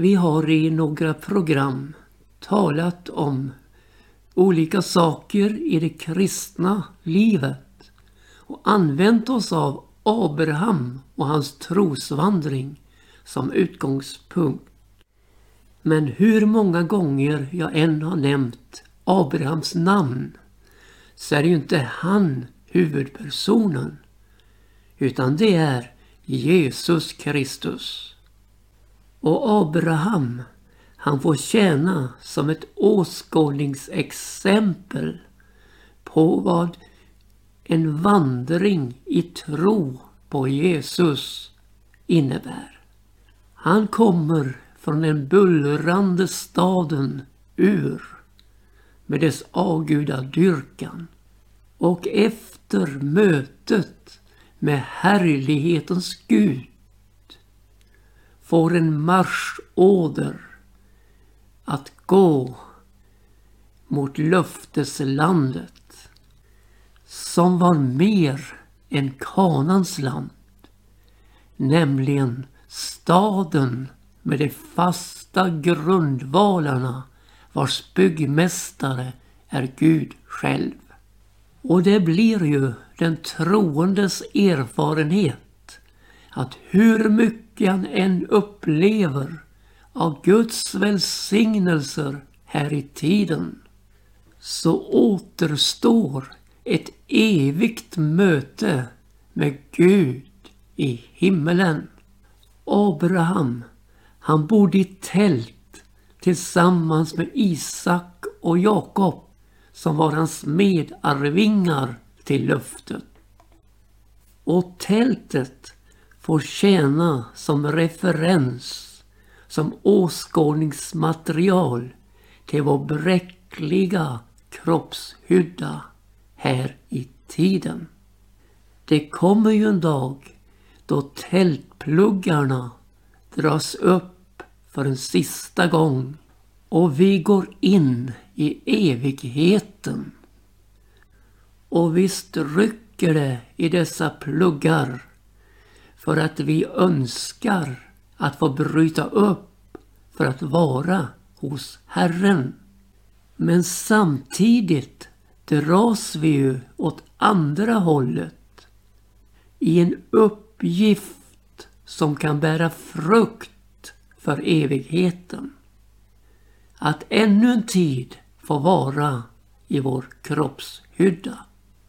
Vi har i några program talat om olika saker i det kristna livet och använt oss av Abraham och hans trosvandring som utgångspunkt. Men hur många gånger jag än har nämnt Abrahams namn så är det ju inte han huvudpersonen utan det är Jesus Kristus. Och Abraham, han får tjäna som ett åskådningsexempel på vad en vandring i tro på Jesus innebär. Han kommer från den bullrande staden Ur med dess avgudadyrkan. Och efter mötet med härlighetens Gud får en marschorder att gå mot löfteslandet som var mer än Kanans land, nämligen staden med de fasta grundvalarna vars byggmästare är Gud själv. Och det blir ju den troendes erfarenhet att hur mycket han än upplever av Guds välsignelser här i tiden så återstår ett evigt möte med Gud i himmelen. Abraham, han bodde i tält tillsammans med Isak och Jakob som var hans medarvingar till löftet. Och tältet får tjäna som referens, som åskådningsmaterial till vår bräckliga kroppshydda här i tiden. Det kommer ju en dag då tältpluggarna dras upp för en sista gång och vi går in i evigheten. Och visst rycker det i dessa pluggar för att vi önskar att få bryta upp för att vara hos Herren. Men samtidigt dras vi ju åt andra hållet i en uppgift som kan bära frukt för evigheten. Att ännu en tid få vara i vår kroppshydda.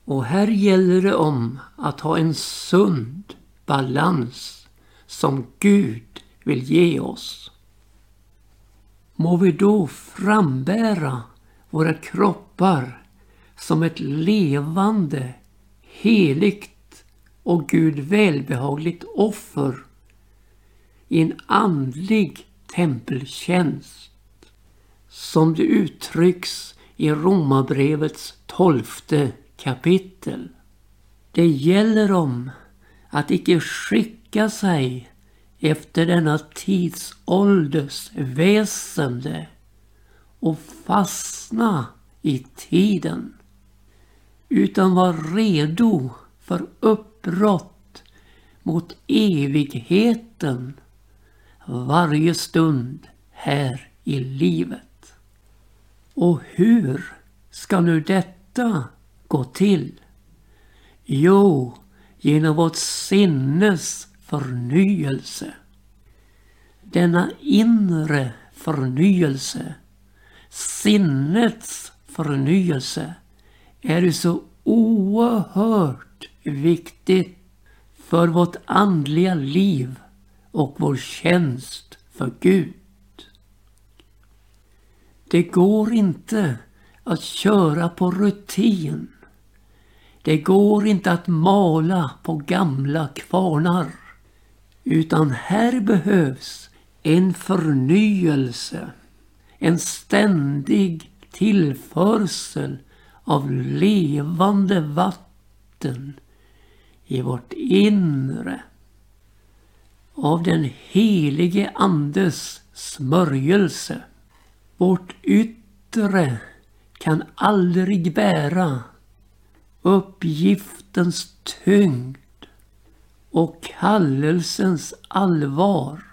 Och här gäller det om att ha en sund balans som Gud vill ge oss. Må vi då frambära våra kroppar som ett levande, heligt och Gud välbehagligt offer i en andlig tempeltjänst som det uttrycks i Romarbrevets tolfte kapitel. Det gäller om att icke skicka sig efter denna tidsålders väsende och fastna i tiden utan var redo för uppbrott mot evigheten varje stund här i livet. Och hur ska nu detta gå till? Jo, genom vårt sinnes förnyelse. Denna inre förnyelse, sinnets förnyelse, är ju så oerhört viktigt för vårt andliga liv och vår tjänst för Gud. Det går inte att köra på rutin. Det går inte att mala på gamla kvarnar. Utan här behövs en förnyelse, en ständig tillförsel av levande vatten i vårt inre. Av den helige Andes smörjelse. Vårt yttre kan aldrig bära uppgiftens tyngd och kallelsens allvar.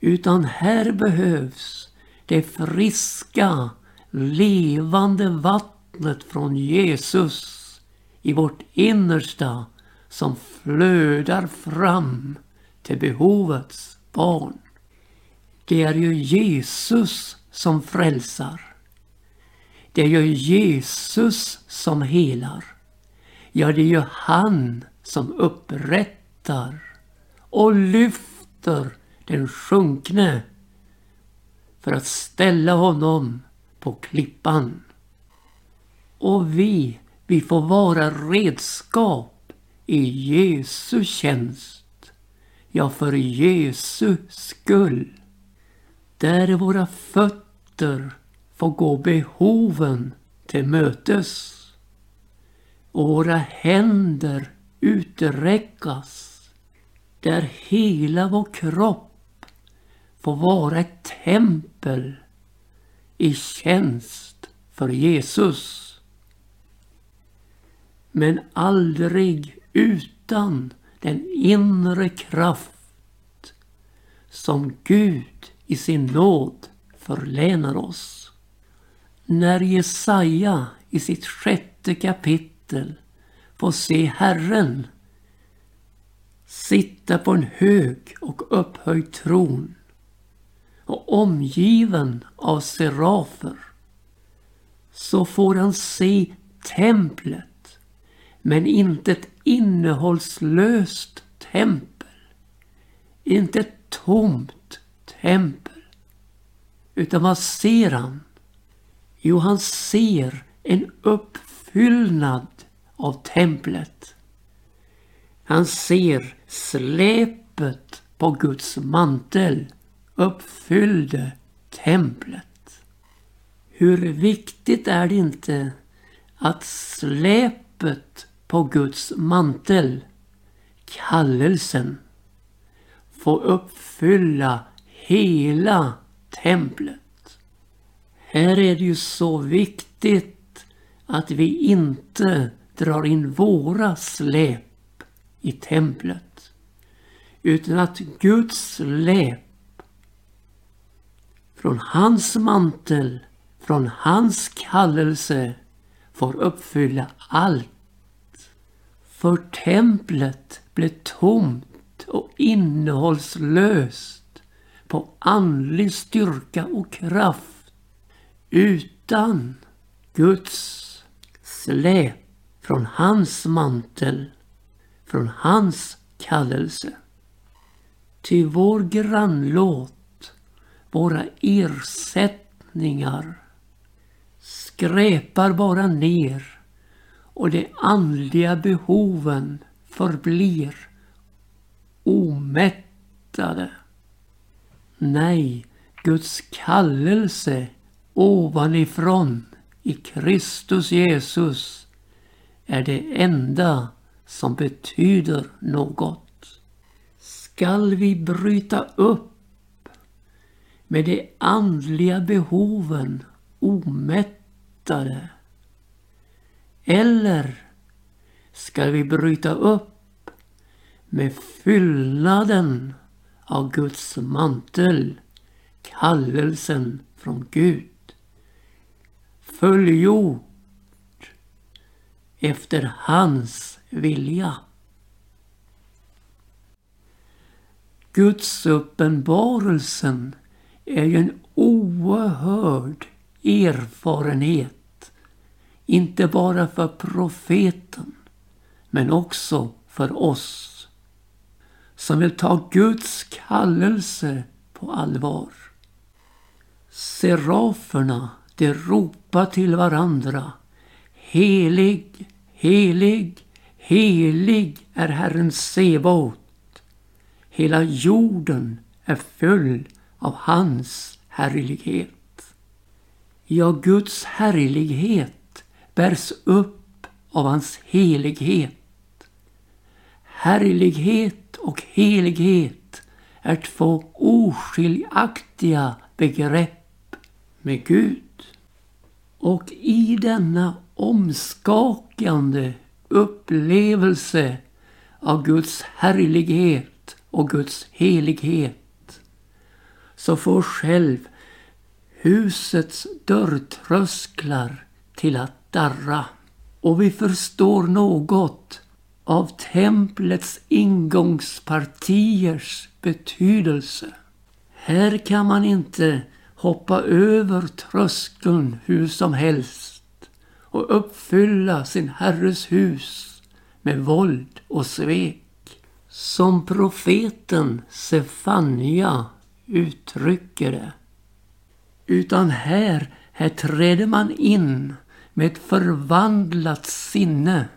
Utan här behövs det friska, levande vattnet från Jesus i vårt innersta som flödar fram till behovets barn. Det är ju Jesus som frälsar. Det är ju Jesus som helar. Ja, det är ju han som upprättar och lyfter den sjunkne för att ställa honom på klippan. Och vi, vi får vara redskap i Jesu tjänst. Ja, för Jesu skull. Där våra fötter får gå behoven till mötes och våra händer uträckas där hela vår kropp får vara ett tempel i tjänst för Jesus. Men aldrig utan den inre kraft som Gud i sin nåd förlänar oss. När Jesaja i sitt sjätte kapitel får se Herren sitta på en hög och upphöjd tron och omgiven av serafer så får han se templet men inte ett innehållslöst tempel. Inte ett tomt tempel. Utan vad ser han? Jo, han ser en uppfyllnad av templet. Han ser släpet på Guds mantel uppfyllde templet. Hur viktigt är det inte att släpet på Guds mantel, kallelsen, får uppfylla hela templet. Här är det ju så viktigt att vi inte drar in våra släp i templet. Utan att Guds släp från hans mantel, från hans kallelse får uppfylla allt. För templet blev tomt och innehållslöst på andlig styrka och kraft utan Guds släp från hans mantel från hans kallelse. Ty vår grannlåt, våra ersättningar skräpar bara ner och de andliga behoven förblir omättade. Nej, Guds kallelse ovanifrån i Kristus Jesus är det enda som betyder något. Skall vi bryta upp med de andliga behoven omättade? Eller skall vi bryta upp med fyllnaden av Guds mantel, kallelsen från Gud? Fullgjort efter hans vilja. Guds uppenbarelsen är ju en oerhörd erfarenhet. Inte bara för profeten men också för oss som vill ta Guds kallelse på allvar. Seraferna, de ropar till varandra. Helig, helig, Helig är Herren Sebaot. Hela jorden är full av hans härlighet. Ja, Guds härlighet bärs upp av hans helighet. Härlighet och helighet är två oskiljaktiga begrepp med Gud. Och i denna omskakande upplevelse av Guds härlighet och Guds helighet så får själv husets dörrtrösklar till att darra. Och vi förstår något av templets ingångspartiers betydelse. Här kan man inte hoppa över tröskeln hur som helst och uppfylla sin herres hus med våld och svek. Som profeten Sefania uttrycker det. Utan här, här träder man in med ett förvandlat sinne.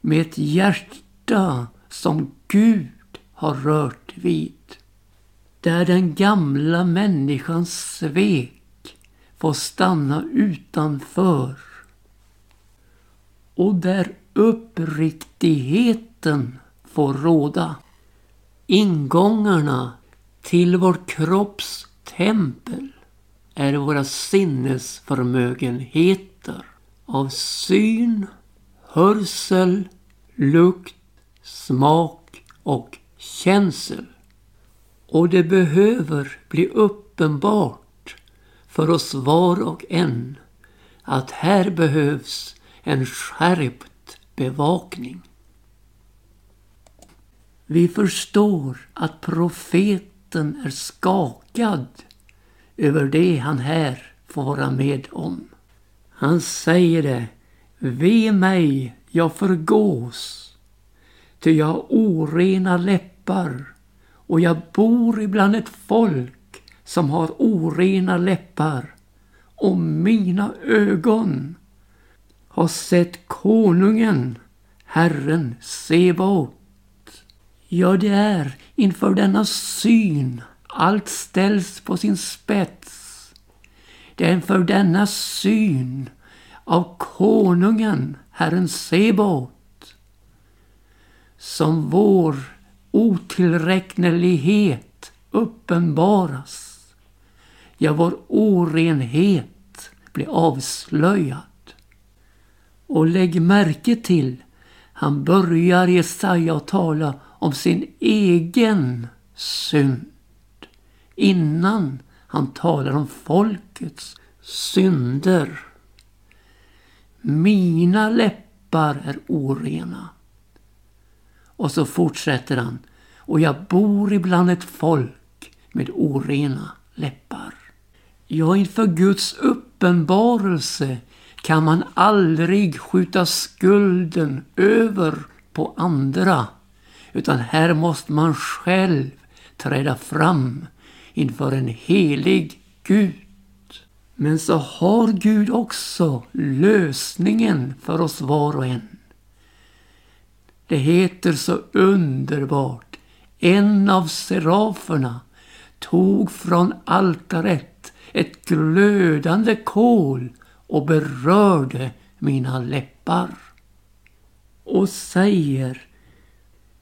Med ett hjärta som Gud har rört vid. Där den gamla människans svek får stanna utanför. Och där uppriktigheten får råda. Ingångarna till vår kropps tempel är våra sinnesförmögenheter av syn, hörsel, lukt, smak och känsel. Och det behöver bli uppenbart för oss var och en att här behövs en skärpt bevakning. Vi förstår att profeten är skakad över det han här får vara med om. Han säger det, ve mig, jag förgås, ty jag har orena läppar och jag bor ibland ett folk som har orena läppar och mina ögon har sett konungen, Herren Sebaot. Ja, det är inför denna syn allt ställs på sin spets. Det är inför denna syn av konungen, Herren Sebaot, som vår otillräknelighet uppenbaras. Ja, vår orenhet blir avslöjad. Och lägg märke till, han börjar Jesaja att tala om sin egen synd innan han talar om folkets synder. Mina läppar är orena. Och så fortsätter han. Och jag bor ibland ett folk med orena läppar. Ja, inför Guds uppenbarelse kan man aldrig skjuta skulden över på andra. Utan här måste man själv träda fram inför en helig Gud. Men så har Gud också lösningen för oss var och en. Det heter så underbart. En av seraferna tog från altaret ett glödande kol och berörde mina läppar. Och säger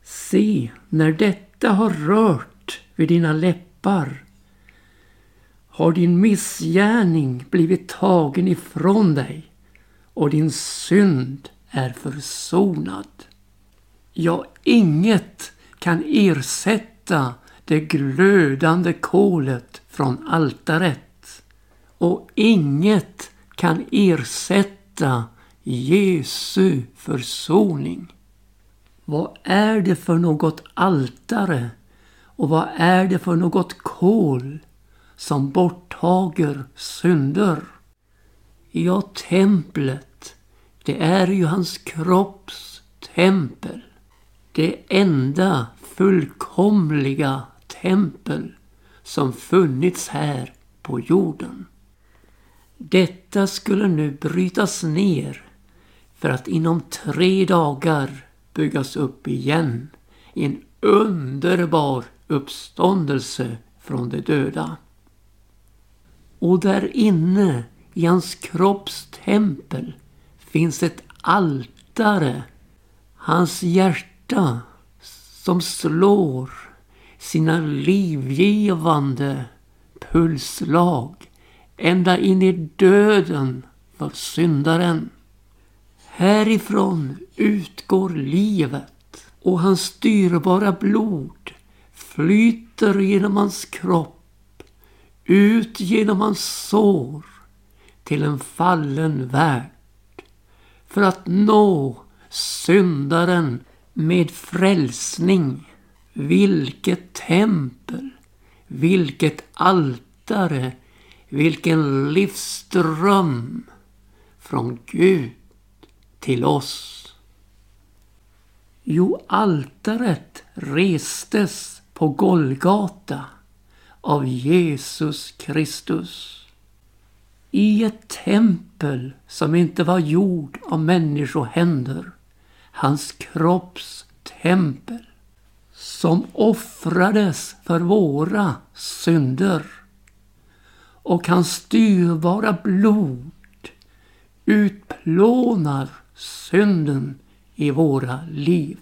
Se, när detta har rört vid dina läppar har din missgärning blivit tagen ifrån dig och din synd är försonad. Ja, inget kan ersätta det glödande kolet från altaret och inget kan ersätta Jesu försoning. Vad är det för något altare och vad är det för något kol som borttager synder? Ja, templet, det är ju hans kropps tempel. Det enda fullkomliga tempel som funnits här på jorden. Detta skulle nu brytas ner för att inom tre dagar byggas upp igen i en underbar uppståndelse från de döda. Och där inne i hans kropps tempel finns ett altare. Hans hjärta som slår sina livgivande pulsslag ända in i döden för syndaren. Härifrån utgår livet och hans dyrbara blod flyter genom hans kropp ut genom hans sår till en fallen värld för att nå syndaren med frälsning. Vilket tempel, vilket altare, vilken livsström från Gud till oss. Jo, altaret restes på Golgata av Jesus Kristus. I ett tempel som inte var gjord av människohänder. Hans kropps tempel. Som offrades för våra synder. Och hans styrbara blod utplånar synden i våra liv.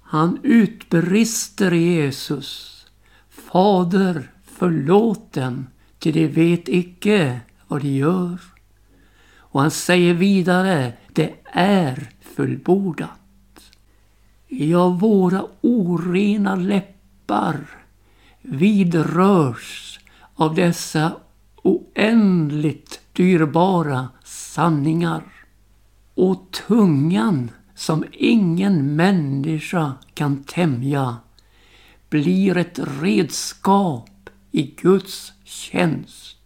Han utbrister Jesus. Fader, förlåt dem, ty de vet icke vad de gör. Och han säger vidare, det är fullbordat. Ja, våra orena läppar vidrörs av dessa oändligt dyrbara sanningar. Och tungan som ingen människa kan tämja blir ett redskap i Guds tjänst.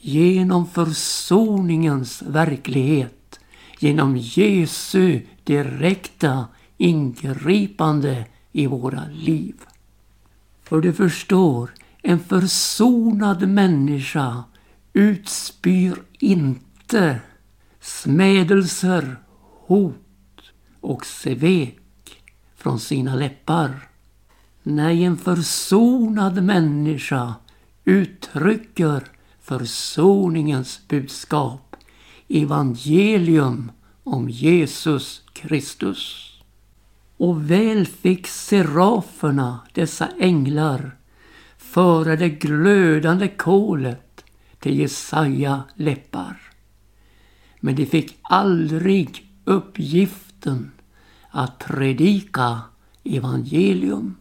Genom försoningens verklighet, genom Jesu direkta ingripande i våra liv. För du förstår, en försonad människa utspyr inte smädelser, hot och svek från sina läppar. Nej, en försonad människa uttrycker försoningens budskap, evangelium om Jesus Kristus. Och väl fick seraferna, dessa änglar, föra det glödande kolet till Jesaja läppar. Men de fick aldrig uppgiften att predika evangelium.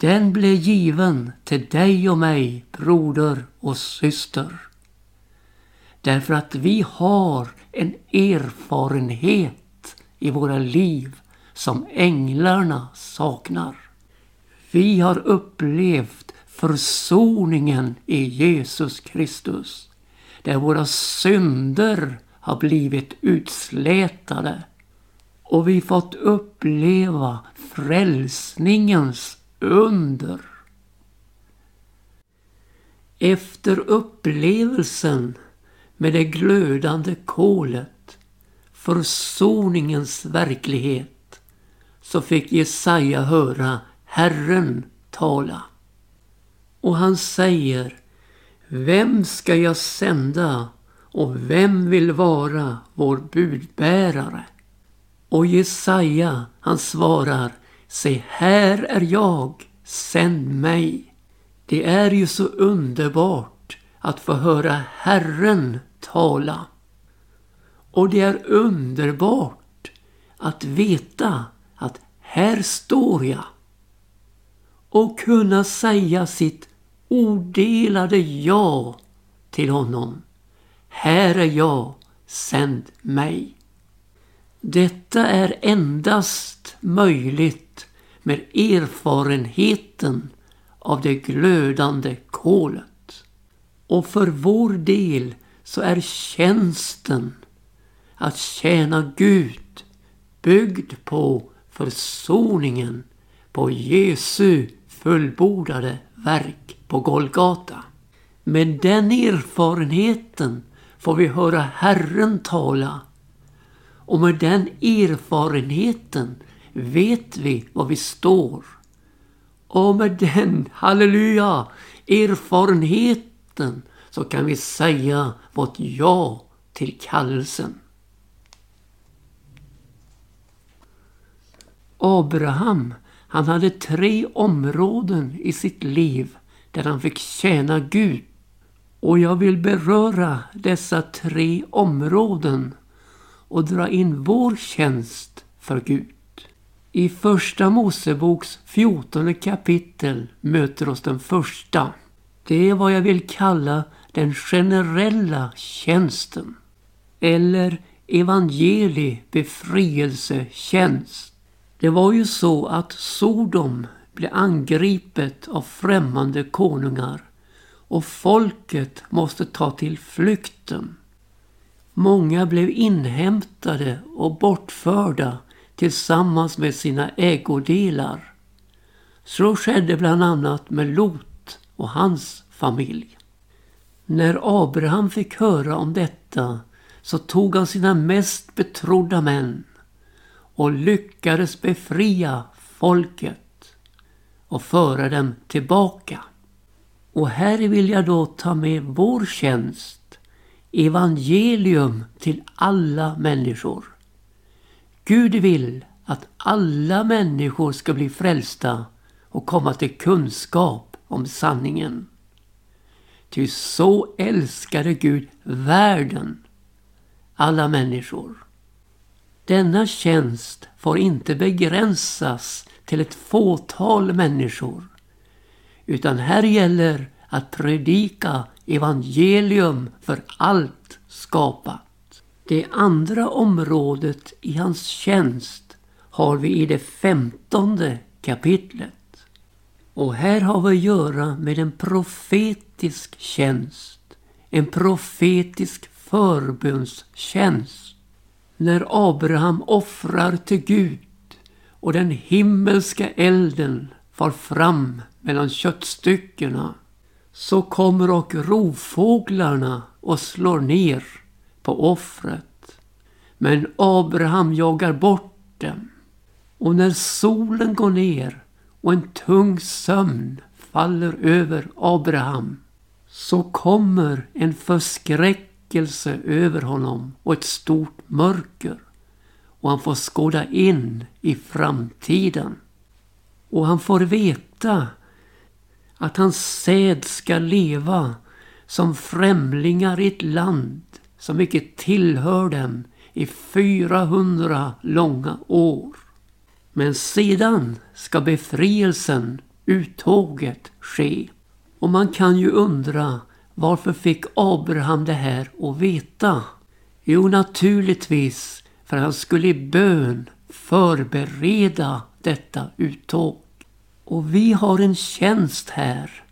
Den blev given till dig och mig, broder och syster. Därför att vi har en erfarenhet i våra liv som änglarna saknar. Vi har upplevt försoningen i Jesus Kristus. Där våra synder har blivit utslätade. Och vi fått uppleva frälsningens under. Efter upplevelsen med det glödande kolet, försoningens verklighet, så fick Jesaja höra Herren tala. Och han säger Vem ska jag sända och vem vill vara vår budbärare? Och Jesaja han svarar Se, här är jag, sänd mig. Det är ju så underbart att få höra Herren tala. Och det är underbart att veta att här står jag. Och kunna säga sitt odelade ja till honom. Här är jag, sänd mig. Detta är endast möjligt med erfarenheten av det glödande kolet. Och för vår del så är tjänsten att tjäna Gud byggd på försoningen på Jesu fullbordade verk på Golgata. Med den erfarenheten får vi höra Herren tala och med den erfarenheten vet vi var vi står. Och med den, halleluja, erfarenheten så kan vi säga vårt ja till kallelsen. Abraham, han hade tre områden i sitt liv där han fick tjäna Gud. Och jag vill beröra dessa tre områden och dra in vår tjänst för Gud. I första Moseboks fjortonde kapitel möter oss den första. Det är vad jag vill kalla den generella tjänsten. Eller evangeli befrielsetjänst. Det var ju så att Sodom blev angripet av främmande konungar och folket måste ta till flykten. Många blev inhämtade och bortförda tillsammans med sina ägodelar. Så skedde bland annat med Lot och hans familj. När Abraham fick höra om detta så tog han sina mest betrodda män och lyckades befria folket och föra dem tillbaka. Och här vill jag då ta med vår tjänst, evangelium till alla människor. Gud vill att alla människor ska bli frälsta och komma till kunskap om sanningen. Ty så älskade Gud världen, alla människor. Denna tjänst får inte begränsas till ett fåtal människor. Utan här gäller att predika evangelium för allt skapat. Det andra området i hans tjänst har vi i det femtonde kapitlet. Och här har vi att göra med en profetisk tjänst. En profetisk förbönstjänst. När Abraham offrar till Gud och den himmelska elden far fram mellan köttstyckena så kommer och rovfåglarna och slår ner på offret. Men Abraham jagar bort dem. Och när solen går ner och en tung sömn faller över Abraham så kommer en förskräckelse över honom och ett stort mörker och han får skåda in i framtiden. Och han får veta att hans säd ska leva som främlingar i ett land som icke tillhör dem i 400 långa år. Men sedan ska befrielsen, uttåget, ske. Och man kan ju undra varför fick Abraham det här att veta? Jo, naturligtvis för han skulle i bön förbereda detta uttåg. Och vi har en tjänst här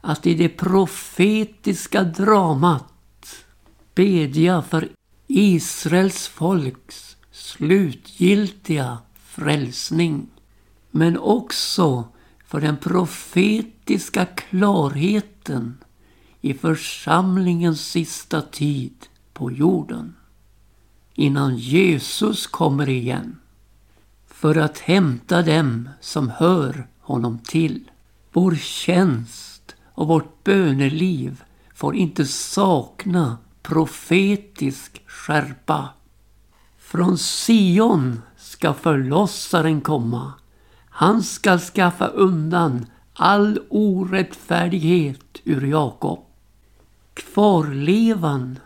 att i det profetiska dramat bedja för Israels folks slutgiltiga frälsning. Men också för den profetiska klarheten i församlingens sista tid på jorden. Innan Jesus kommer igen. För att hämta dem som hör honom till. Vår tjänst och vårt böneliv får inte sakna profetisk skärpa. Från Sion ska förlossaren komma. Han ska skaffa undan all orättfärdighet ur Jakob. Kvarlevan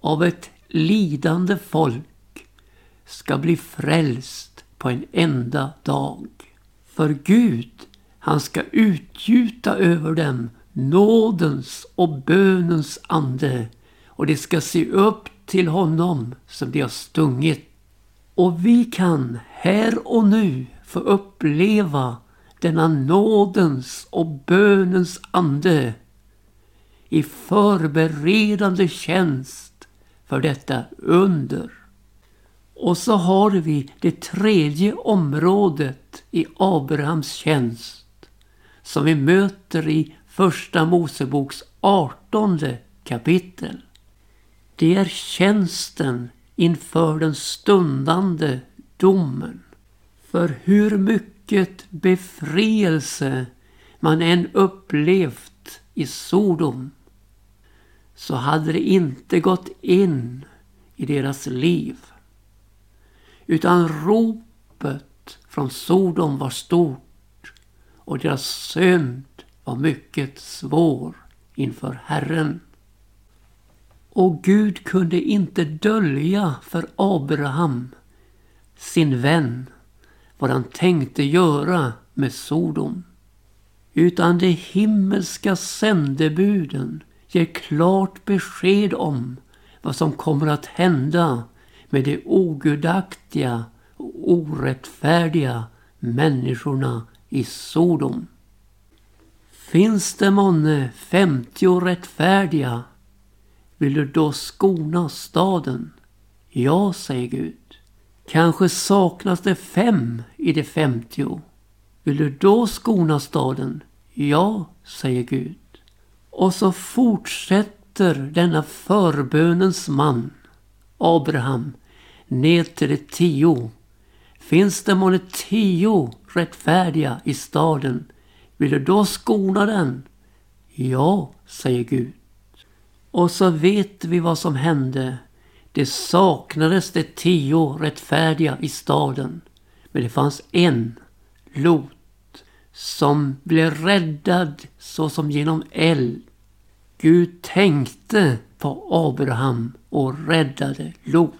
av ett lidande folk ska bli frälst på en enda dag. För Gud, han ska utgjuta över dem nådens och bönens ande och de ska se upp till honom som de har stungit. Och vi kan här och nu få uppleva denna nådens och bönens ande i förberedande tjänst för detta under. Och så har vi det tredje området i Abrahams tjänst som vi möter i Första Moseboks artonde kapitel. Det är tjänsten inför den stundande domen. För hur mycket befrielse man än upplevt i Sodom så hade det inte gått in i deras liv. Utan ropet från Sodom var stort och deras synd var mycket svår inför Herren. Och Gud kunde inte dölja för Abraham, sin vän, vad han tänkte göra med Sodom. utan de himmelska sändebuden ger klart besked om vad som kommer att hända med de ogudaktiga och orättfärdiga människorna i Sodom. Finns det månne femtio rättfärdiga vill du då skona staden? Ja, säger Gud. Kanske saknas det fem i de femtio. Vill du då skona staden? Ja, säger Gud. Och så fortsätter denna förbönens man, Abraham, ned till de tio. Finns det månne tio rättfärdiga i staden? Vill du då skona den? Ja, säger Gud. Och så vet vi vad som hände. Det saknades det tio rättfärdiga i staden. Men det fanns en, Lot, som blev räddad såsom genom eld. Gud tänkte på Abraham och räddade Lot.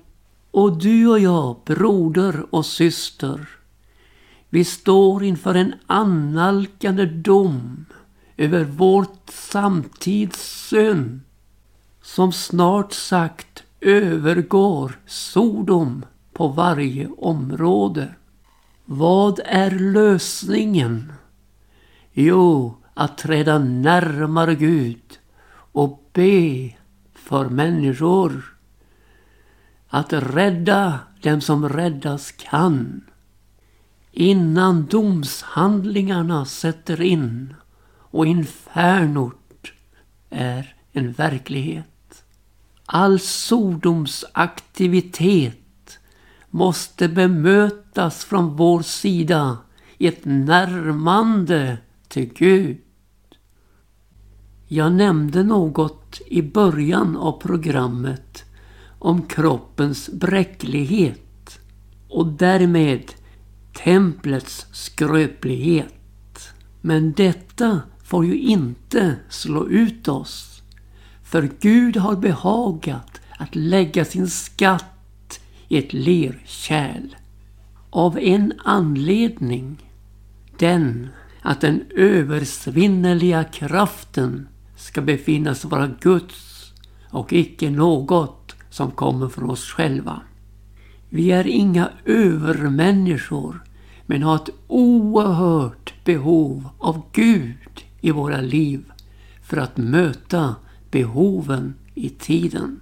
Och du och jag, broder och syster, vi står inför en annalkande dom över vårt samtids synd som snart sagt övergår Sodom på varje område. Vad är lösningen? Jo, att träda närmare Gud och be för människor. Att rädda dem som räddas kan. Innan domshandlingarna sätter in och infernot är en verklighet. All Sodomsaktivitet måste bemötas från vår sida i ett närmande till Gud. Jag nämnde något i början av programmet om kroppens bräcklighet och därmed templets skröplighet. Men detta får ju inte slå ut oss. För Gud har behagat att lägga sin skatt i ett lerkärl. Av en anledning. Den att den översvinneliga kraften ska befinnas vara Guds och icke något som kommer från oss själva. Vi är inga övermänniskor men har ett oerhört behov av Gud i våra liv för att möta behoven i tiden.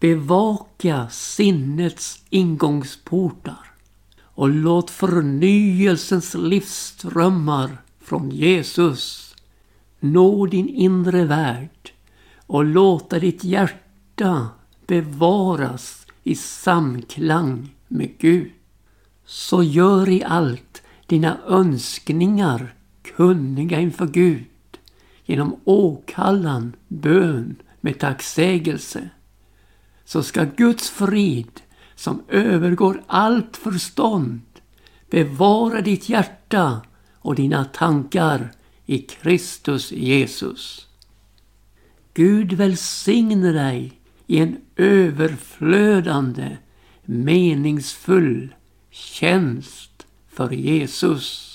Bevaka sinnets ingångsportar och låt förnyelsens livsströmmar från Jesus nå din inre värld och låta ditt hjärta bevaras i samklang med Gud. Så gör i allt dina önskningar kunniga inför Gud genom åkallan, bön med tacksägelse så ska Guds frid som övergår allt förstånd bevara ditt hjärta och dina tankar i Kristus Jesus. Gud välsigne dig i en överflödande, meningsfull tjänst för Jesus.